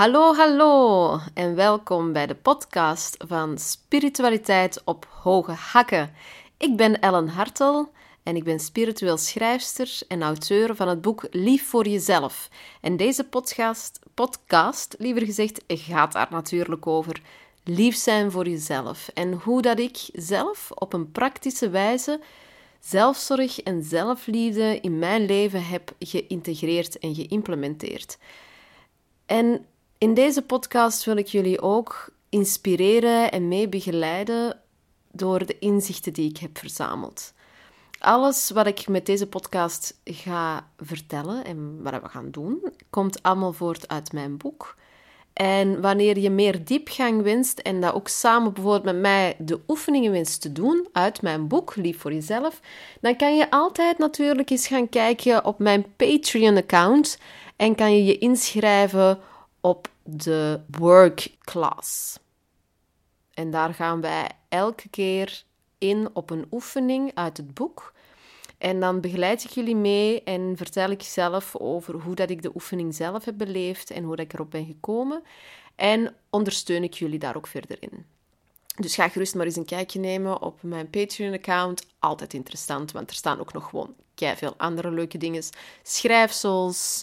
Hallo, hallo en welkom bij de podcast van Spiritualiteit op Hoge Hakken. Ik ben Ellen Hartel en ik ben spiritueel schrijfster en auteur van het boek Lief voor Jezelf. En deze podcast, podcast, liever gezegd, gaat daar natuurlijk over. Lief zijn voor jezelf en hoe dat ik zelf op een praktische wijze zelfzorg en zelfliefde in mijn leven heb geïntegreerd en geïmplementeerd. En in deze podcast wil ik jullie ook inspireren en mee begeleiden door de inzichten die ik heb verzameld. Alles wat ik met deze podcast ga vertellen en wat we gaan doen, komt allemaal voort uit mijn boek. En wanneer je meer diepgang wenst en dat ook samen bijvoorbeeld met mij de oefeningen wenst te doen uit mijn boek Lief voor Jezelf, dan kan je altijd natuurlijk eens gaan kijken op mijn Patreon-account en kan je je inschrijven op de work class. En daar gaan wij elke keer in op een oefening uit het boek. En dan begeleid ik jullie mee en vertel ik zelf over hoe dat ik de oefening zelf heb beleefd en hoe ik erop ben gekomen. En ondersteun ik jullie daar ook verder in. Dus ga gerust maar eens een kijkje nemen op mijn Patreon-account. Altijd interessant, want er staan ook nog gewoon veel andere leuke dingen. Schrijfsels,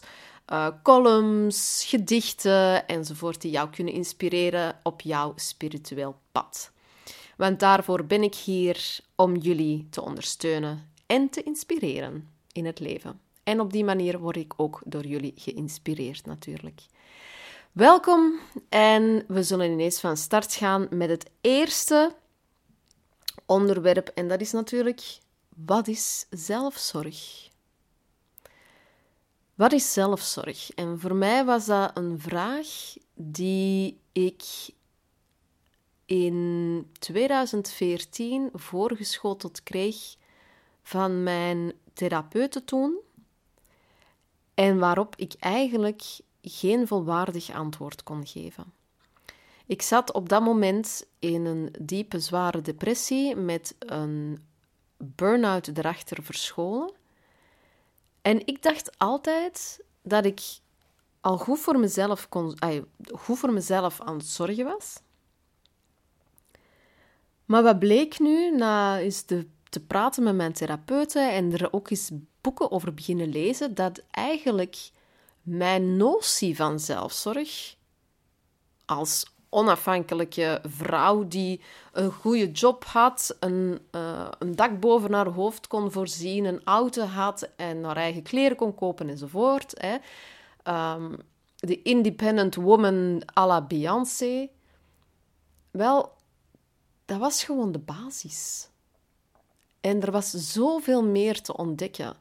uh, columns, gedichten enzovoort die jou kunnen inspireren op jouw spiritueel pad. Want daarvoor ben ik hier om jullie te ondersteunen en te inspireren in het leven. En op die manier word ik ook door jullie geïnspireerd natuurlijk. Welkom en we zullen ineens van start gaan met het eerste onderwerp en dat is natuurlijk wat is zelfzorg? Wat is zelfzorg? En voor mij was dat een vraag die ik in 2014 voorgeschoteld kreeg van mijn therapeute toen. En waarop ik eigenlijk geen volwaardig antwoord kon geven. Ik zat op dat moment in een diepe, zware depressie met een burn-out erachter verscholen. En ik dacht altijd dat ik al goed voor mezelf, kon, goed voor mezelf aan het zorgen was. Maar wat bleek nu, na eens te, te praten met mijn therapeuten en er ook eens boeken over beginnen lezen, dat eigenlijk mijn notie van zelfzorg als onafhankelijke vrouw die een goede job had, een, uh, een dak boven haar hoofd kon voorzien, een auto had en haar eigen kleren kon kopen enzovoort. Hè. Um, de independent woman à la Beyoncé. Wel, dat was gewoon de basis. En er was zoveel meer te ontdekken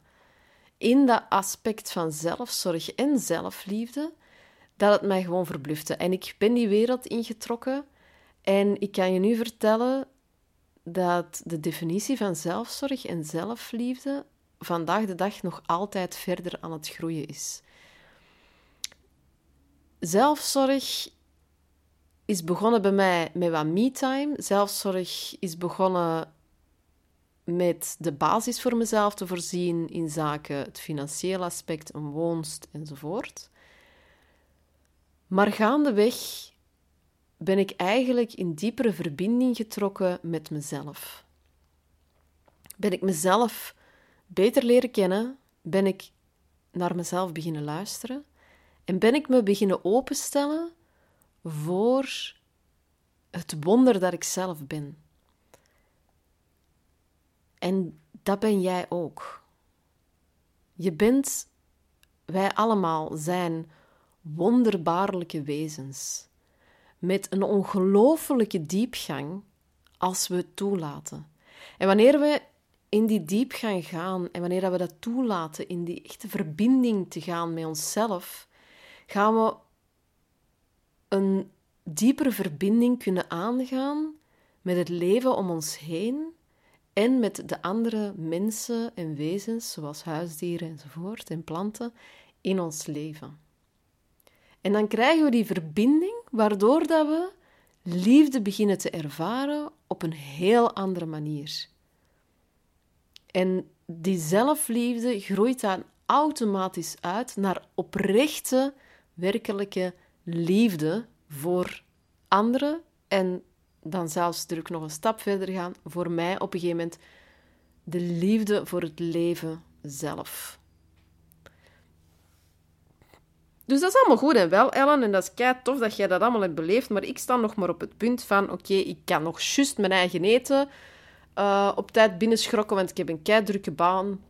in dat aspect van zelfzorg en zelfliefde dat het mij gewoon verblufte. En ik ben die wereld ingetrokken en ik kan je nu vertellen dat de definitie van zelfzorg en zelfliefde vandaag de dag nog altijd verder aan het groeien is. Zelfzorg is begonnen bij mij met wat me-time. Zelfzorg is begonnen met de basis voor mezelf te voorzien in zaken het financiële aspect, een woonst enzovoort. Maar gaandeweg ben ik eigenlijk in diepere verbinding getrokken met mezelf. Ben ik mezelf beter leren kennen, ben ik naar mezelf beginnen luisteren en ben ik me beginnen openstellen voor het wonder dat ik zelf ben. En dat ben jij ook. Je bent, wij allemaal zijn wonderbaarlijke wezens. Met een ongelofelijke diepgang als we het toelaten. En wanneer we in die diepgang gaan en wanneer we dat toelaten, in die echte verbinding te gaan met onszelf, gaan we een diepere verbinding kunnen aangaan met het leven om ons heen en met de andere mensen en wezens, zoals huisdieren enzovoort en planten, in ons leven. En dan krijgen we die verbinding, waardoor dat we liefde beginnen te ervaren op een heel andere manier. En die zelfliefde groeit dan automatisch uit naar oprechte, werkelijke liefde voor anderen en dan zelfs druk nog een stap verder gaan, voor mij op een gegeven moment de liefde voor het leven zelf. Dus dat is allemaal goed en wel, Ellen. En dat is kei tof dat jij dat allemaal hebt beleefd. Maar ik sta nog maar op het punt van... Oké, ik kan nog juist mijn eigen eten uh, op tijd binnenschrokken, want ik heb een kei drukke baan.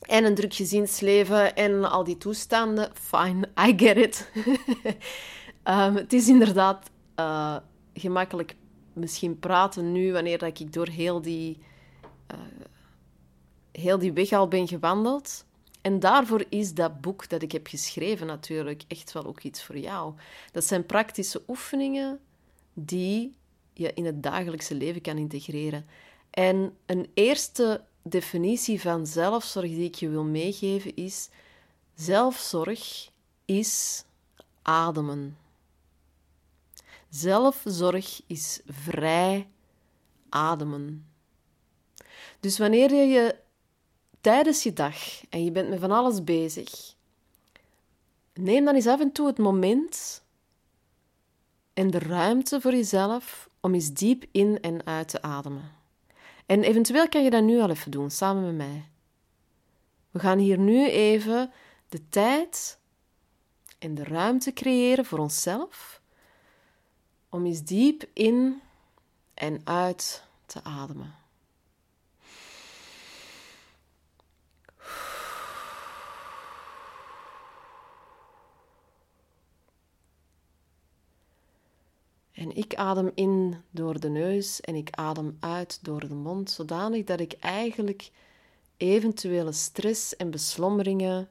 En een druk gezinsleven en al die toestanden. Fine, I get it. um, het is inderdaad uh, gemakkelijk misschien praten nu, wanneer dat ik door heel die, uh, heel die weg al ben gewandeld. En daarvoor is dat boek dat ik heb geschreven natuurlijk echt wel ook iets voor jou. Dat zijn praktische oefeningen die je in het dagelijkse leven kan integreren. En een eerste definitie van zelfzorg die ik je wil meegeven is: zelfzorg is ademen. Zelfzorg is vrij ademen. Dus wanneer je je tijdens je dag en je bent met van alles bezig, neem dan eens af en toe het moment en de ruimte voor jezelf om eens diep in en uit te ademen. En eventueel kan je dat nu al even doen, samen met mij. We gaan hier nu even de tijd en de ruimte creëren voor onszelf om eens diep in en uit te ademen. En ik adem in door de neus en ik adem uit door de mond, zodanig dat ik eigenlijk eventuele stress en beslommeringen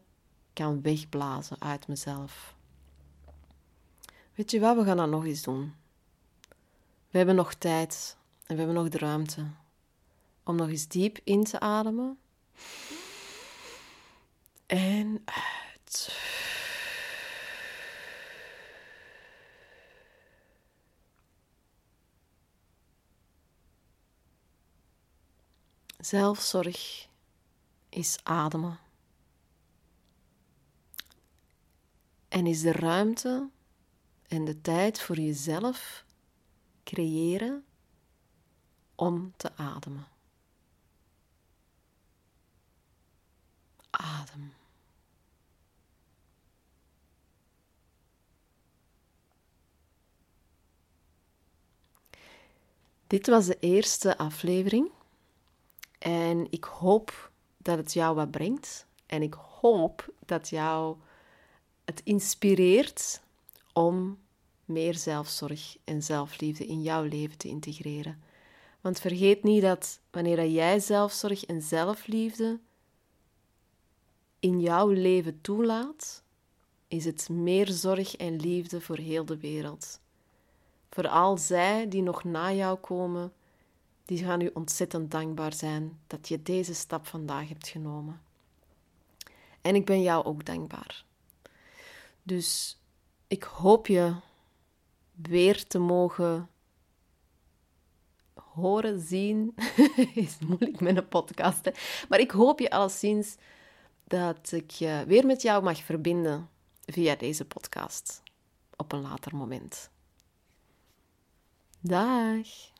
kan wegblazen uit mezelf. Weet je wat, we gaan dat nog eens doen. We hebben nog tijd en we hebben nog de ruimte om nog eens diep in te ademen. En uit. Zelfzorg is ademen. En is de ruimte en de tijd voor jezelf creëren om te ademen. Adem. Dit was de eerste aflevering en ik hoop dat het jou wat brengt. En ik hoop dat jou het inspireert om meer zelfzorg en zelfliefde in jouw leven te integreren. Want vergeet niet dat wanneer jij zelfzorg en zelfliefde in jouw leven toelaat, is het meer zorg en liefde voor heel de wereld. Voor al zij die nog na jou komen, die gaan u ontzettend dankbaar zijn dat je deze stap vandaag hebt genomen. En ik ben jou ook dankbaar. Dus ik hoop je weer te mogen horen, zien. is moeilijk met een podcast, hè? maar ik hoop je alleszins dat ik je weer met jou mag verbinden via deze podcast op een later moment. Dag.